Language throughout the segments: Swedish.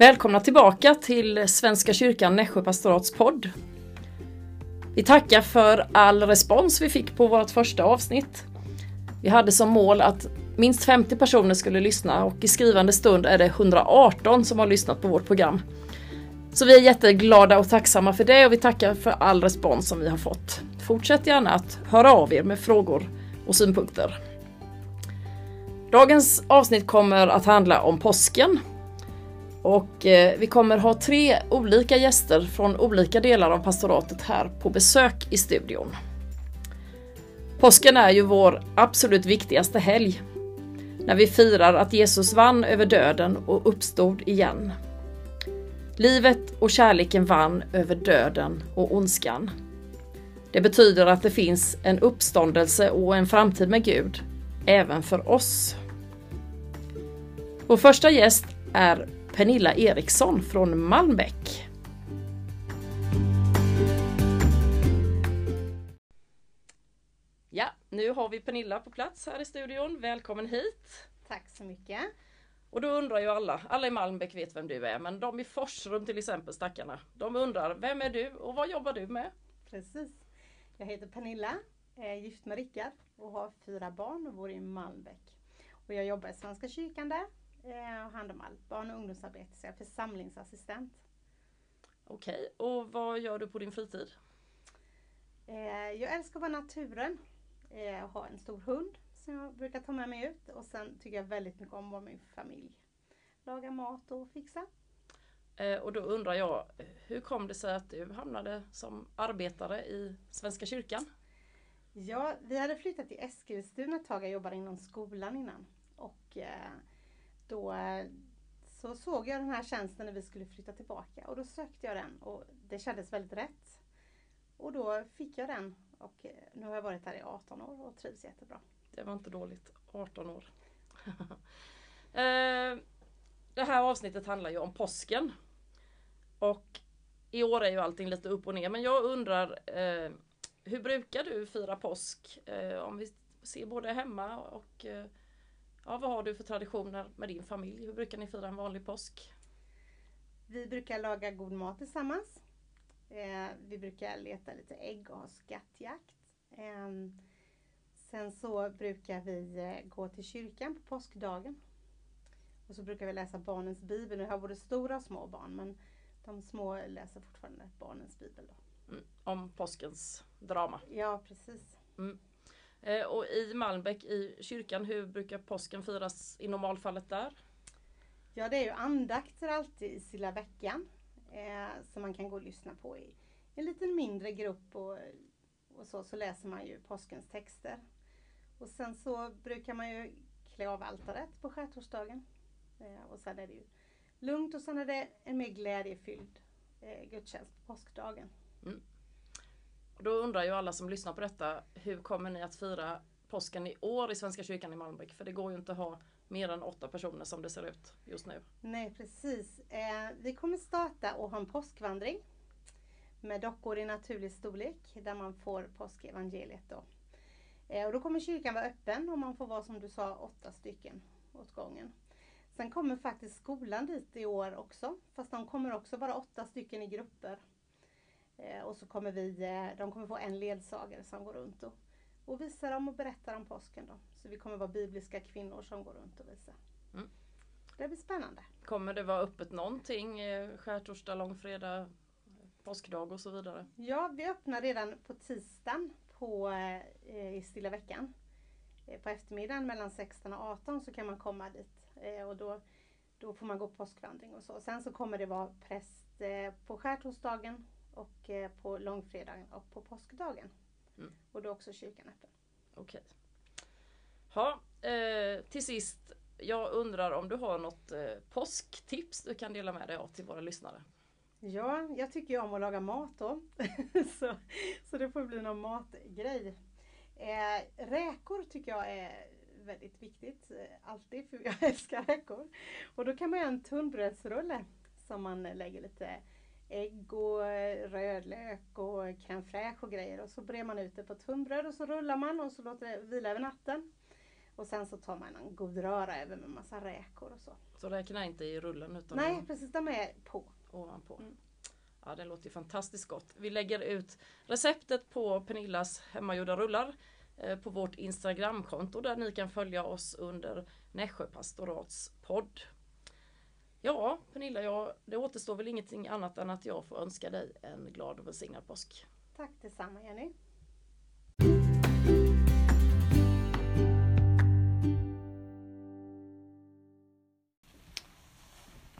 Välkomna tillbaka till Svenska kyrkan Nässjö pastorats podd. Vi tackar för all respons vi fick på vårt första avsnitt. Vi hade som mål att minst 50 personer skulle lyssna och i skrivande stund är det 118 som har lyssnat på vårt program. Så vi är jätteglada och tacksamma för det och vi tackar för all respons som vi har fått. Fortsätt gärna att höra av er med frågor och synpunkter. Dagens avsnitt kommer att handla om påsken. Och eh, vi kommer ha tre olika gäster från olika delar av pastoratet här på besök i studion. Påsken är ju vår absolut viktigaste helg. När vi firar att Jesus vann över döden och uppstod igen. Livet och kärleken vann över döden och ondskan. Det betyder att det finns en uppståndelse och en framtid med Gud, även för oss. Vår första gäst är Pernilla Eriksson från Malmbäck. Ja, nu har vi Pernilla på plats här i studion. Välkommen hit! Tack så mycket! Och då undrar ju alla, alla i Malmbäck vet vem du är, men de i Forsrum till exempel, stackarna, de undrar, vem är du och vad jobbar du med? Precis! Jag heter Pernilla, är gift med Rickard och har fyra barn och bor i Malmbäck. Och jag jobbar i Svenska kyrkan där eh, och hand om allt barn och ungdomsarbete, så jag är församlingsassistent. Okej, och vad gör du på din fritid? Eh, jag älskar att vara naturen. Eh, jag har en stor hund som jag brukar ta med mig ut och sen tycker jag väldigt mycket om att vara med min familj. Laga mat och fixa. Och då undrar jag, hur kom det sig att du hamnade som arbetare i Svenska kyrkan? Ja, vi hade flyttat till Eskilstuna ett tag. Jag jobbade inom skolan innan. Och eh, då eh, så såg jag den här tjänsten när vi skulle flytta tillbaka och då sökte jag den och det kändes väldigt rätt. Och då fick jag den och eh, nu har jag varit här i 18 år och trivs jättebra. Det var inte dåligt, 18 år. Eh, det här avsnittet handlar ju om påsken. Och i år är ju allting lite upp och ner men jag undrar hur brukar du fira påsk? om vi ser både hemma och Ja, vad har du för traditioner med din familj? Hur brukar ni fira en vanlig påsk? Vi brukar laga god mat tillsammans. Eh, vi brukar leta lite ägg och ha skattjakt. Eh, sen så brukar vi eh, gå till kyrkan på påskdagen. Och så brukar vi läsa barnens bibel. Nu har både stora och små barn men de små läser fortfarande barnens bibel. Då. Mm, om påskens drama. Ja, precis. Mm. Eh, och i Malmbäck i kyrkan, hur brukar påsken firas i normalfallet där? Ja det är ju andakter alltid i Silla veckan. Eh, som man kan gå och lyssna på i en liten mindre grupp och, och så, så läser man ju påskens texter. Och sen så brukar man ju klä av altaret på skärtorsdagen. Eh, och sen är det ju lugnt och sen är det en mer glädjefylld eh, gudstjänst på påskdagen. Mm. Och då undrar ju alla som lyssnar på detta, hur kommer ni att fira påsken i år i Svenska kyrkan i Malmbäck? För det går ju inte att ha mer än åtta personer som det ser ut just nu. Nej precis. Eh, vi kommer starta och ha en påskvandring med dockor i naturlig storlek där man får påskevangeliet då. Eh, och då kommer kyrkan vara öppen och man får vara som du sa åtta stycken åt gången. Sen kommer faktiskt skolan dit i år också, fast de kommer också vara åtta stycken i grupper och så kommer vi, eh, de kommer få en ledsagare som går runt och, och visar dem och berättar om påsken. Då. Så vi kommer vara bibliska kvinnor som går runt och visar. Mm. Det blir spännande. Kommer det vara öppet någonting? Eh, skärtorsdag, långfredag, påskdag och så vidare? Ja, vi öppnar redan på tisdagen på, eh, i stilla veckan. Eh, på eftermiddagen mellan 16 och 18 så kan man komma dit eh, och då, då får man gå påskvandring och så. Sen så kommer det vara präst på skärtorsdagen och eh, på långfredagen och på påskdagen. Mm. Och då är också kyrkan öppen. Okej. Ja, eh, till sist. Jag undrar om du har något eh, påsktips du kan dela med dig av till våra lyssnare? Ja, jag tycker ju om att laga mat då. så, så det får bli någon matgrej. Eh, räkor tycker jag är väldigt viktigt. Eh, alltid, för jag älskar räkor. Och då kan man göra en tunnbrödsrulle som man lägger lite ägg och eh, rödlök och crème fraîche och grejer. Och så brer man ut det på tunnbröd och så rullar man och så låter det vila över natten. Och sen så tar man en god röra över med massa räkor och så. Så räkorna är inte i rullen utan Nej, precis. De är på. ovanpå. Mm. Ja, det låter fantastiskt gott. Vi lägger ut receptet på Pernillas hemmagjorda rullar eh, på vårt Instagramkonto där ni kan följa oss under Nässjö pastorats podd. Ja, Pernilla, ja, det återstår väl ingenting annat än att jag får önska dig en glad och välsignad påsk. Tack detsamma Jenny.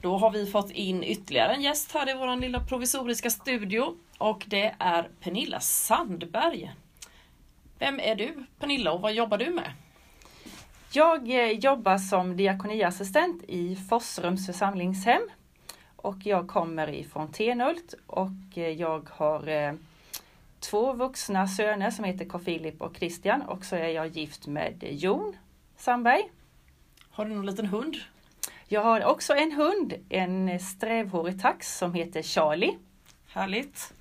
Då har vi fått in ytterligare en gäst här i vår lilla provisoriska studio och det är Pernilla Sandberg. Vem är du Pernilla och vad jobbar du med? Jag eh, jobbar som diakoniassistent i Forsrums församlingshem och jag kommer ifrån Tenhult och eh, jag har eh, två vuxna söner som heter Carl Philip och Christian och så är jag gift med Jon Sandberg. Har du någon liten hund? Jag har också en hund, en strävhårig tax som heter Charlie. Härligt.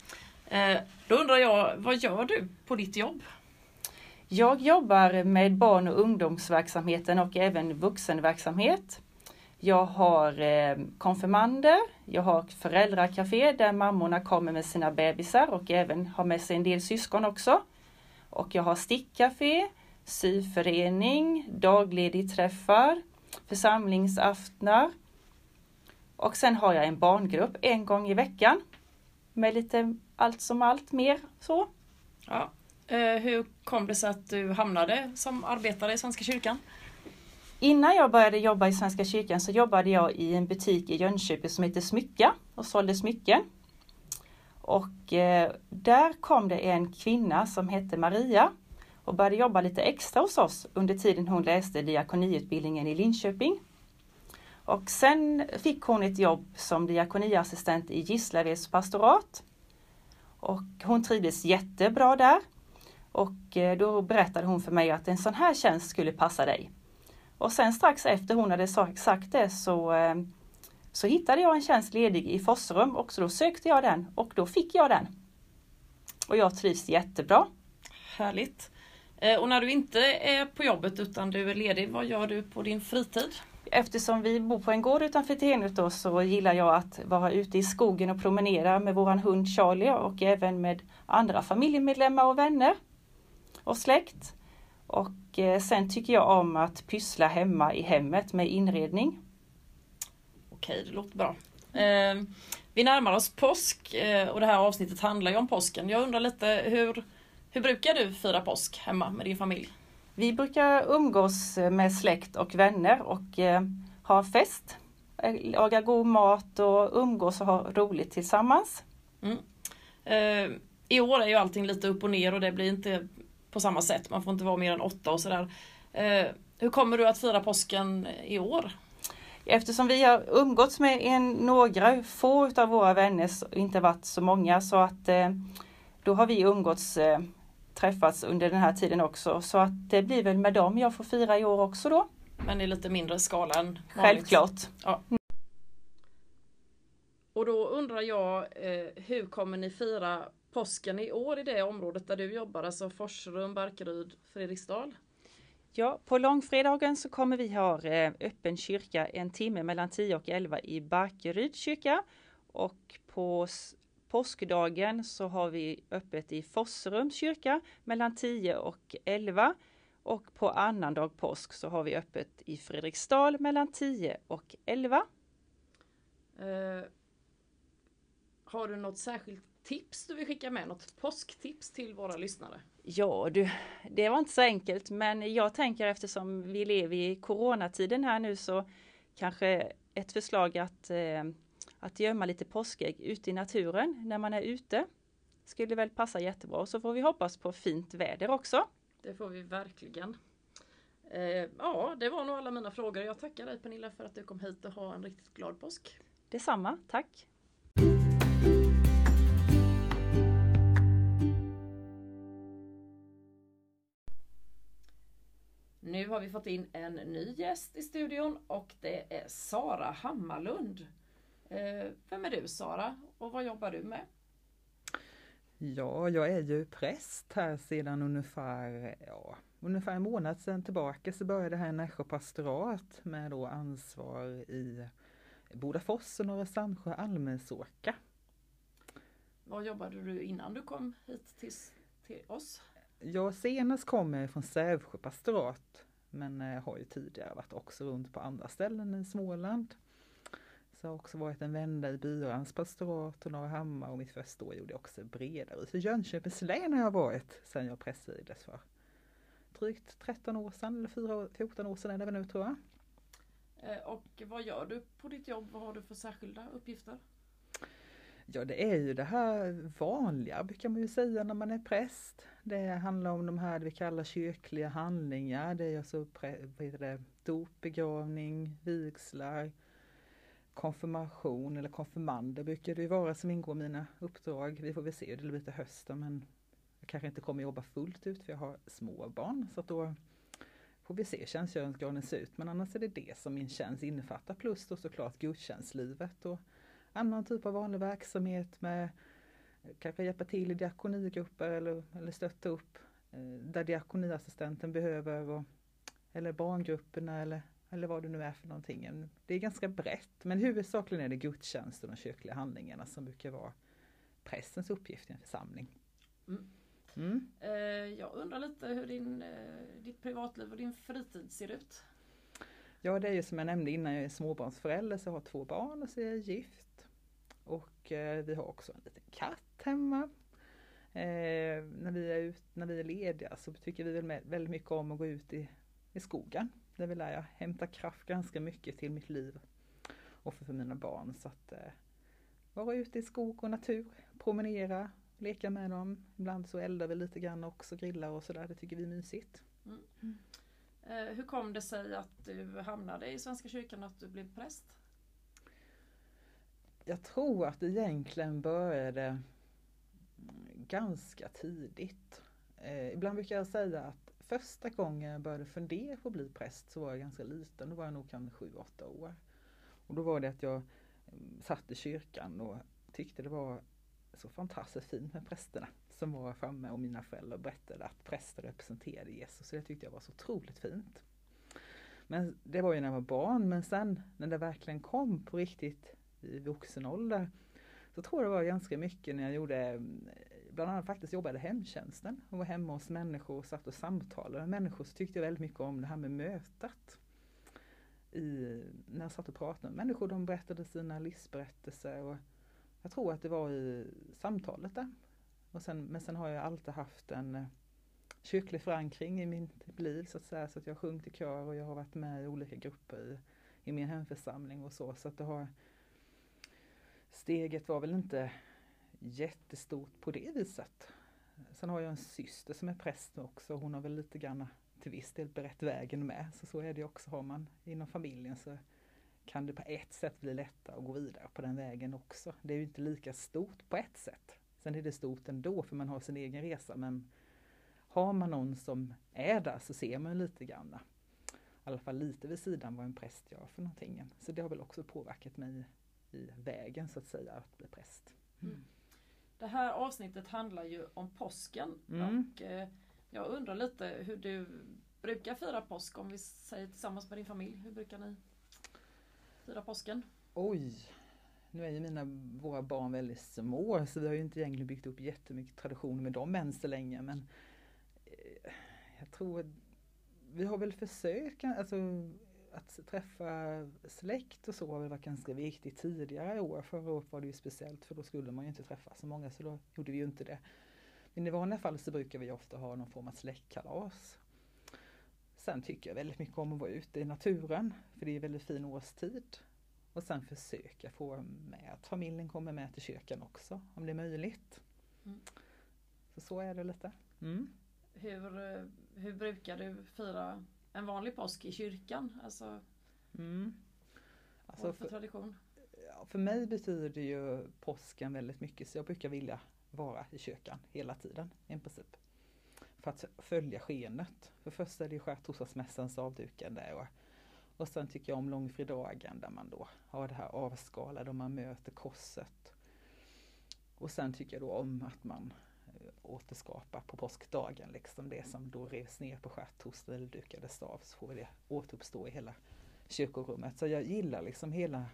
Då undrar jag, vad gör du på ditt jobb? Jag jobbar med barn och ungdomsverksamheten och även vuxenverksamhet. Jag har eh, konfirmander, jag har föräldrakafé där mammorna kommer med sina bebisar och även har med sig en del syskon också. Och jag har stickcafé, syförening, dagledigträffar, församlingsaftnar. Och sen har jag en barngrupp en gång i veckan med lite allt som allt mer så. Ja. Eh, hur kom det sig att du hamnade som arbetare i Svenska kyrkan? Innan jag började jobba i Svenska kyrkan så jobbade jag i en butik i Jönköping som heter Smycka och sålde smycken. Och eh, där kom det en kvinna som hette Maria och började jobba lite extra hos oss under tiden hon läste diakoniutbildningen i Linköping. Och sen fick hon ett jobb som diakoniassistent i Gislaveds pastorat. Och hon trivdes jättebra där. Och eh, då berättade hon för mig att en sån här tjänst skulle passa dig. Och sen strax efter hon hade sagt det så, eh, så hittade jag en tjänst ledig i Forsrum och så då sökte jag den och då fick jag den. Och jag trivs jättebra. Härligt. Eh, och när du inte är på jobbet utan du är ledig, vad gör du på din fritid? Eftersom vi bor på en gård utanför Tenhult då så gillar jag att vara ute i skogen och promenera med våran hund Charlie och även med andra familjemedlemmar och vänner och släkt. Och eh, sen tycker jag om att pyssla hemma i hemmet med inredning. Okej, det låter bra. Eh, vi närmar oss påsk eh, och det här avsnittet handlar ju om påsken. Jag undrar lite hur, hur brukar du fira påsk hemma med din familj? Vi brukar umgås med släkt och vänner och eh, ha fest, eh, laga god mat och umgås och ha roligt tillsammans. Mm. Eh, I år är ju allting lite upp och ner och det blir inte på samma sätt. Man får inte vara mer än åtta och sådär. Eh, hur kommer du att fira påsken i år? Eftersom vi har umgåtts med en, några få av våra vänner, inte varit så många, så att eh, då har vi umgåtts eh, träffats under den här tiden också. Så att det blir väl med dem jag får fira i år också då. Men i lite mindre skala än vanligt. Självklart. Ja. Och då undrar jag, eh, hur kommer ni fira påsken i år i det området där du jobbar, alltså Forsrum, Barkeryd, Fredriksdal? Ja, på långfredagen så kommer vi ha eh, öppen kyrka en timme mellan 10 och 11 i Barkeryd kyrka. Och på påskdagen så har vi öppet i Forsrums kyrka mellan 10 och 11. Och på annandag påsk så har vi öppet i Fredriksdal mellan 10 och 11. Eh, har du något särskilt tips du vill skicka med? Något påsktips till våra lyssnare? Ja du, det var inte så enkelt men jag tänker eftersom vi lever i coronatiden här nu så kanske ett förslag att, eh, att gömma lite påskägg ute i naturen när man är ute. Skulle väl passa jättebra så får vi hoppas på fint väder också. Det får vi verkligen. Eh, ja, det var nog alla mina frågor. Jag tackar dig Pernilla för att du kom hit och ha en riktigt glad påsk. Detsamma, tack! Nu har vi fått in en ny gäst i studion och det är Sara Hammarlund. Eh, vem är du Sara och vad jobbar du med? Ja, jag är ju präst här sedan ungefär ja, ungefär en månad sedan tillbaka så började här Nässjö pastorat med då ansvar i Bodafors och Norra Sandsjö Almensåka. Vad jobbade du innan du kom hit till, till oss? Jag senast kom jag från Sävsjö pastorat men jag har ju tidigare varit också runt på andra ställen i Småland. Så jag har också varit en vända i Byrans pastorat och Norrahammar och mitt första år gjorde jag också bredare. Så Jönköpings län har jag varit sedan jag prästvigdes för drygt 13 år sedan eller 14 år sedan är det väl nu tror jag. Eh, och vad gör du på ditt jobb? Vad har du för särskilda uppgifter? Ja det är ju det här vanliga brukar man ju säga när man är präst. Det handlar om de här vi kallar kyrkliga handlingar. Det är alltså det, dop, begravning, vigslar, konfirmation eller konfirmander brukar det ju vara som ingår i mina uppdrag. Vi får väl se hur det blir till hösten men jag kanske inte kommer jobba fullt ut för jag har små barn så att då får vi se hur tjänstgöringsgraden ser ut. Men annars är det det som min tjänst innefattar plus då såklart gudstjänstlivet och annan typ av vanlig verksamhet med kanske hjälpa till i diakonigrupper eller, eller stötta upp eh, där diakoniassistenten behöver och, eller barngrupperna eller, eller vad det nu är för någonting. Det är ganska brett men huvudsakligen är det gudstjänsten och kyrkliga handlingarna som brukar vara prästens uppgift i en församling. Mm. Mm. Eh, jag undrar lite hur din, eh, ditt privatliv och din fritid ser ut? Ja det är ju som jag nämnde innan, jag är småbarnsförälder så jag har två barn och så är jag gift. Och eh, vi har också en liten katt hemma. Eh, när, vi är ut, när vi är lediga så tycker vi väl väldigt mycket om att gå ut i, i skogen. Där vill jag hämta kraft ganska mycket till mitt liv och för, för mina barn. Så att eh, vara ute i skog och natur, promenera, leka med dem. Ibland så eldar vi lite grann också, grillar och sådär. Det tycker vi är mysigt. Mm. Eh, hur kom det sig att du hamnade i Svenska kyrkan och att du blev präst? Jag tror att det egentligen började ganska tidigt. Eh, ibland brukar jag säga att första gången jag började fundera på att bli präst så var jag ganska liten, då var jag nog kanske 7-8 år. Och då var det att jag mm, satt i kyrkan och tyckte det var så fantastiskt fint med prästerna som var framme och mina föräldrar berättade att präster representerade Jesus. Så det tyckte jag var så otroligt fint. Men det var ju när jag var barn men sen när det verkligen kom på riktigt i vuxen ålder så tror jag det var ganska mycket när jag gjorde, bland annat faktiskt jobbade hemtjänsten och var hemma hos människor och satt och samtalade med människor så tyckte jag väldigt mycket om det här med mötet. I, när jag satt och pratade med människor, de berättade sina livsberättelser och jag tror att det var i samtalet där. Och sen, men sen har jag alltid haft en eh, kyrklig förankring i mitt liv så att säga. Så att jag har sjungit i kör och jag har varit med i olika grupper i, i min hemförsamling och så. Så att det har Steget var väl inte jättestort på det viset. Sen har jag en syster som är präst också. Hon har väl lite grann till viss del berett vägen med. Så så är det också. Har man inom familjen så kan det på ett sätt bli lättare att gå vidare på den vägen också. Det är ju inte lika stort på ett sätt. Sen är det stort ändå för man har sin egen resa men har man någon som är där så ser man lite grann, i alla fall lite vid sidan vad en präst gör för någonting. Så det har väl också påverkat mig i vägen så att säga att bli präst. Mm. Det här avsnittet handlar ju om påsken mm. och eh, jag undrar lite hur du brukar fira påsk om vi säger tillsammans med din familj. Hur brukar ni fira påsken? Oj! Nu är ju mina, våra barn väldigt små så vi har ju inte egentligen byggt upp jättemycket traditioner med dem än så länge men eh, jag tror vi har väl försökt, alltså att träffa släkt och så har väl varit ganska viktigt tidigare år. Förra året var det ju speciellt för då skulle man ju inte träffa så många så då gjorde vi ju inte det. Men i vanliga fall så brukar vi ofta ha någon form av släktkalas. Sen tycker jag väldigt mycket om att vara ute i naturen för det är väldigt fin årstid. Och sen försöka få med att familjen kommer med till kyrkan också om det är möjligt. Mm. Så så är det lite. Mm. Hur, eh, hur brukar du fira en vanlig påsk i kyrkan? Alltså, mm. alltså för, för tradition? För mig betyder ju påsken väldigt mycket så jag brukar vilja vara i kyrkan hela tiden i princip. För att följa skenet. För först är det skärtorsdagsmässans avdukande och, och sen tycker jag om långfredagen där man då har det här avskalade och man möter korset. Och sen tycker jag då om att man återskapa på påskdagen. Liksom det som då revs ner på skärtorsdag eller dukades av så får vi det återuppstå i hela kyrkorummet. Så jag gillar liksom hela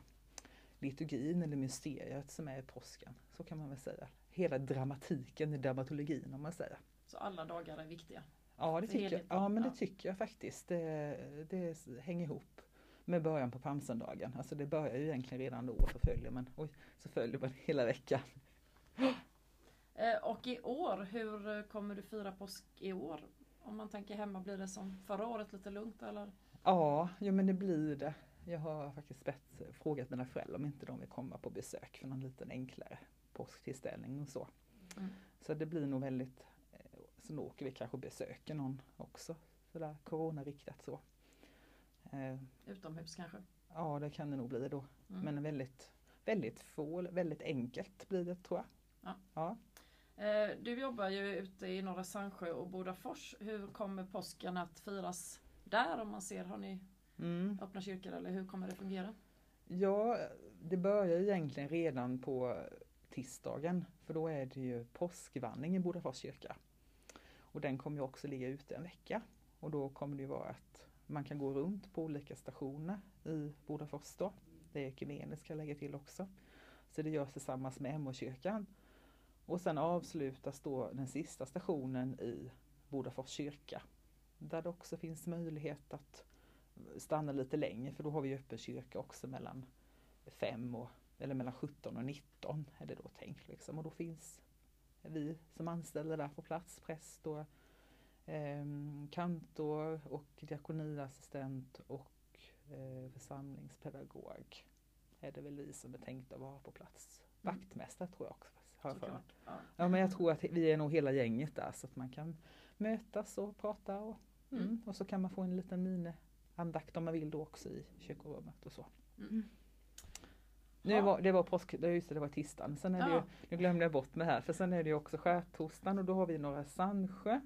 liturgin eller mysteriet som är i påsken. Så kan man väl säga. Hela dramatiken i dramaturgin om man säger. Så alla dagar är viktiga? Ja, det tycker, jag. Ja, men det tycker jag faktiskt. Det, det hänger ihop med början på palmsöndagen. Alltså det börjar ju egentligen redan då och så följer man, oj, så följer man hela veckan. Eh, Och i år, hur kommer du fira påsk i år? Om man tänker hemma, blir det som förra året lite lugnt eller? Ja, jo men det blir det. Jag har faktiskt bett, frågat mina föräldrar om inte de vill komma på besök för någon liten enklare påsktillställning och så. Mm. Så det blir nog väldigt, eh, sen åker vi kanske och besöker någon också. Sådär coronariktat så. Eh, Utomhus kanske? Ja det kan det nog bli då. Mm. Men väldigt, väldigt få, väldigt enkelt blir det tror jag. Ja. Ja. Eh, Du jobbar ju ute i Norra Sandsjö och Bodafors. Hur kommer påsken att firas där om man ser, har ni Mm. öppna kyrkor eller hur kommer det fungera? Ja, det börjar egentligen redan på tisdagen. För då är det ju påskvandring i Bodafors kyrka. Och den kommer också ligga ute en vecka. Och då kommer det vara att man kan gå runt på olika stationer i Bodafors då. Det är ekumeniskt ska jag lägga till också. Så det görs tillsammans med MH-kyrkan. Och sen avslutas då den sista stationen i Bodafors kyrka. Där det också finns möjlighet att stanna lite längre för då har vi öppen kyrka också mellan fem och eller mellan 17 och 19 är det då tänkt liksom. Och då finns vi som anställda där på plats, präst och eh, kantor och diakoniassistent och eh, församlingspedagog. Är det väl vi som är tänkta att vara på plats. Mm. Vaktmästare tror jag också. Har jag för. Ja. Ja men jag tror att vi är nog hela gänget där så att man kan mötas och prata och, mm, Mm. och så kan man få en liten miniandakt om man vill då också i kyrkorummet och så. Mm. Nu Ja. var, det var påsk, just det, det var tisdagen. Sen är det ju, nu glömde jag bort mig här för sen är det ju också skärtorsdagen och då har vi Norra Sandsjö.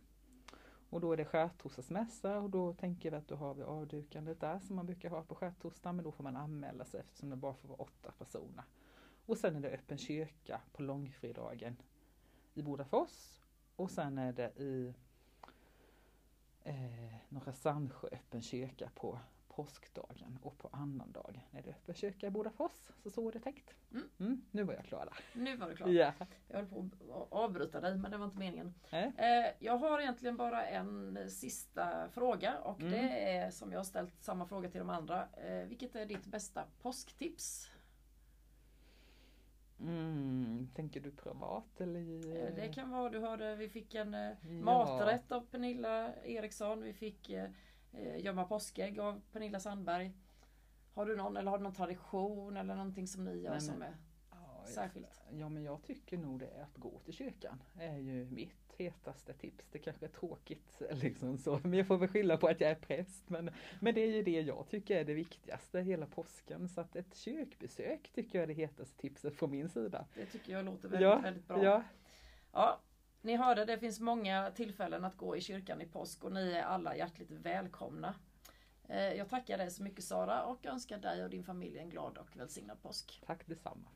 Och då är det skärtorsdagsmässa och då tänker vi att då har vi avdukandet där som man brukar ha på skärtorsdagen men då får man anmäla sig eftersom det bara får vara åtta personer. Och sen är det öppen kyrka på långfredagen i Bodafors och sen är det i eh, Norra Sandsjö öppen kyrka på påskdagen och på annandagen är det öppen kyrka i Bodafors. Så så är det tänkt. Mm. Mm, nu var jag klar där. Nu var det klart. Ja. Jag höll på att avbryta dig men det var inte meningen. Eh, Jag har egentligen bara en sista fråga och Mm. det är som jag har ställt samma fråga till de andra. Eh, Vilket är ditt bästa påsktips? Mm, tänker du privat eller? Eh, Det kan vara, du hörde, vi fick en eh, Ja. maträtt av Pernilla Eriksson. Vi fick eh, eh, gömma påskägg av Pernilla Sandberg. Har du någon, eller har du någon tradition eller någonting som ni gör Nej, som men- är särskilt? Ja men jag tycker nog det är att gå till kyrkan. är ju mitt hetaste tips. Det kanske är tråkigt liksom så. Men jag får väl skylla på att jag är präst. Men, men det är ju det jag tycker är det viktigaste hela påsken. Så att ett kyrkbesök tycker jag är det hetaste tipset från min sida. Det tycker jag låter väldigt, Ja, väldigt bra. ja. Ja, ni hörde, det finns många tillfällen att gå i kyrkan i påsk och ni är alla hjärtligt välkomna. Eh, Jag tackar dig så mycket Sara och önskar dig och din familj en glad och välsignad påsk. Tack detsamma.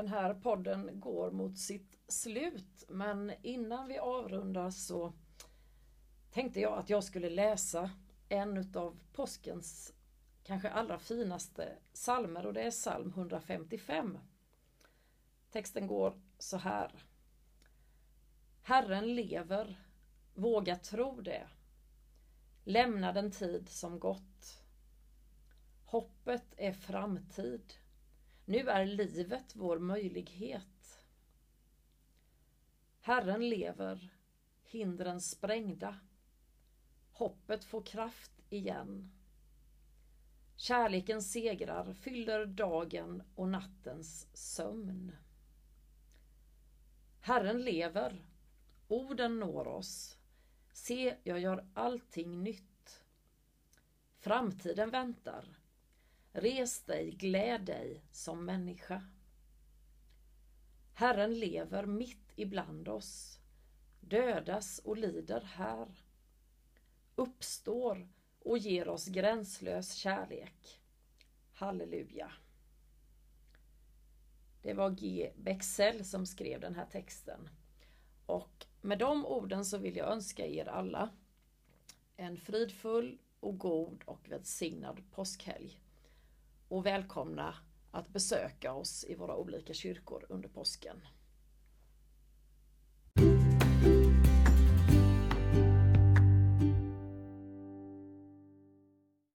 Den här podden går mot sitt slut men innan vi avrundar så tänkte jag att jag skulle läsa en utav påskens kanske allra finaste salmer och det är psalm 155. Texten går så här. Herren lever, våga tro det. Lämna den tid som gått. Hoppet är framtid. Nu är livet vår möjlighet. Herren lever, hindren sprängda. Hoppet får kraft igen. Kärleken segrar, fyller dagen och nattens sömn. Herren lever, orden når oss. Se, jag gör allting nytt. Framtiden väntar. Res dig, gläd dig som människa. Herren lever mitt ibland oss, dödas och lider här. Uppstår och ger oss gränslös kärlek. Halleluja. Det var G. Bexell som skrev den här texten. Och med de orden så vill jag önska er alla en fridfull och god och välsignad påskhelg. Och välkomna att besöka oss i våra olika kyrkor under påsken.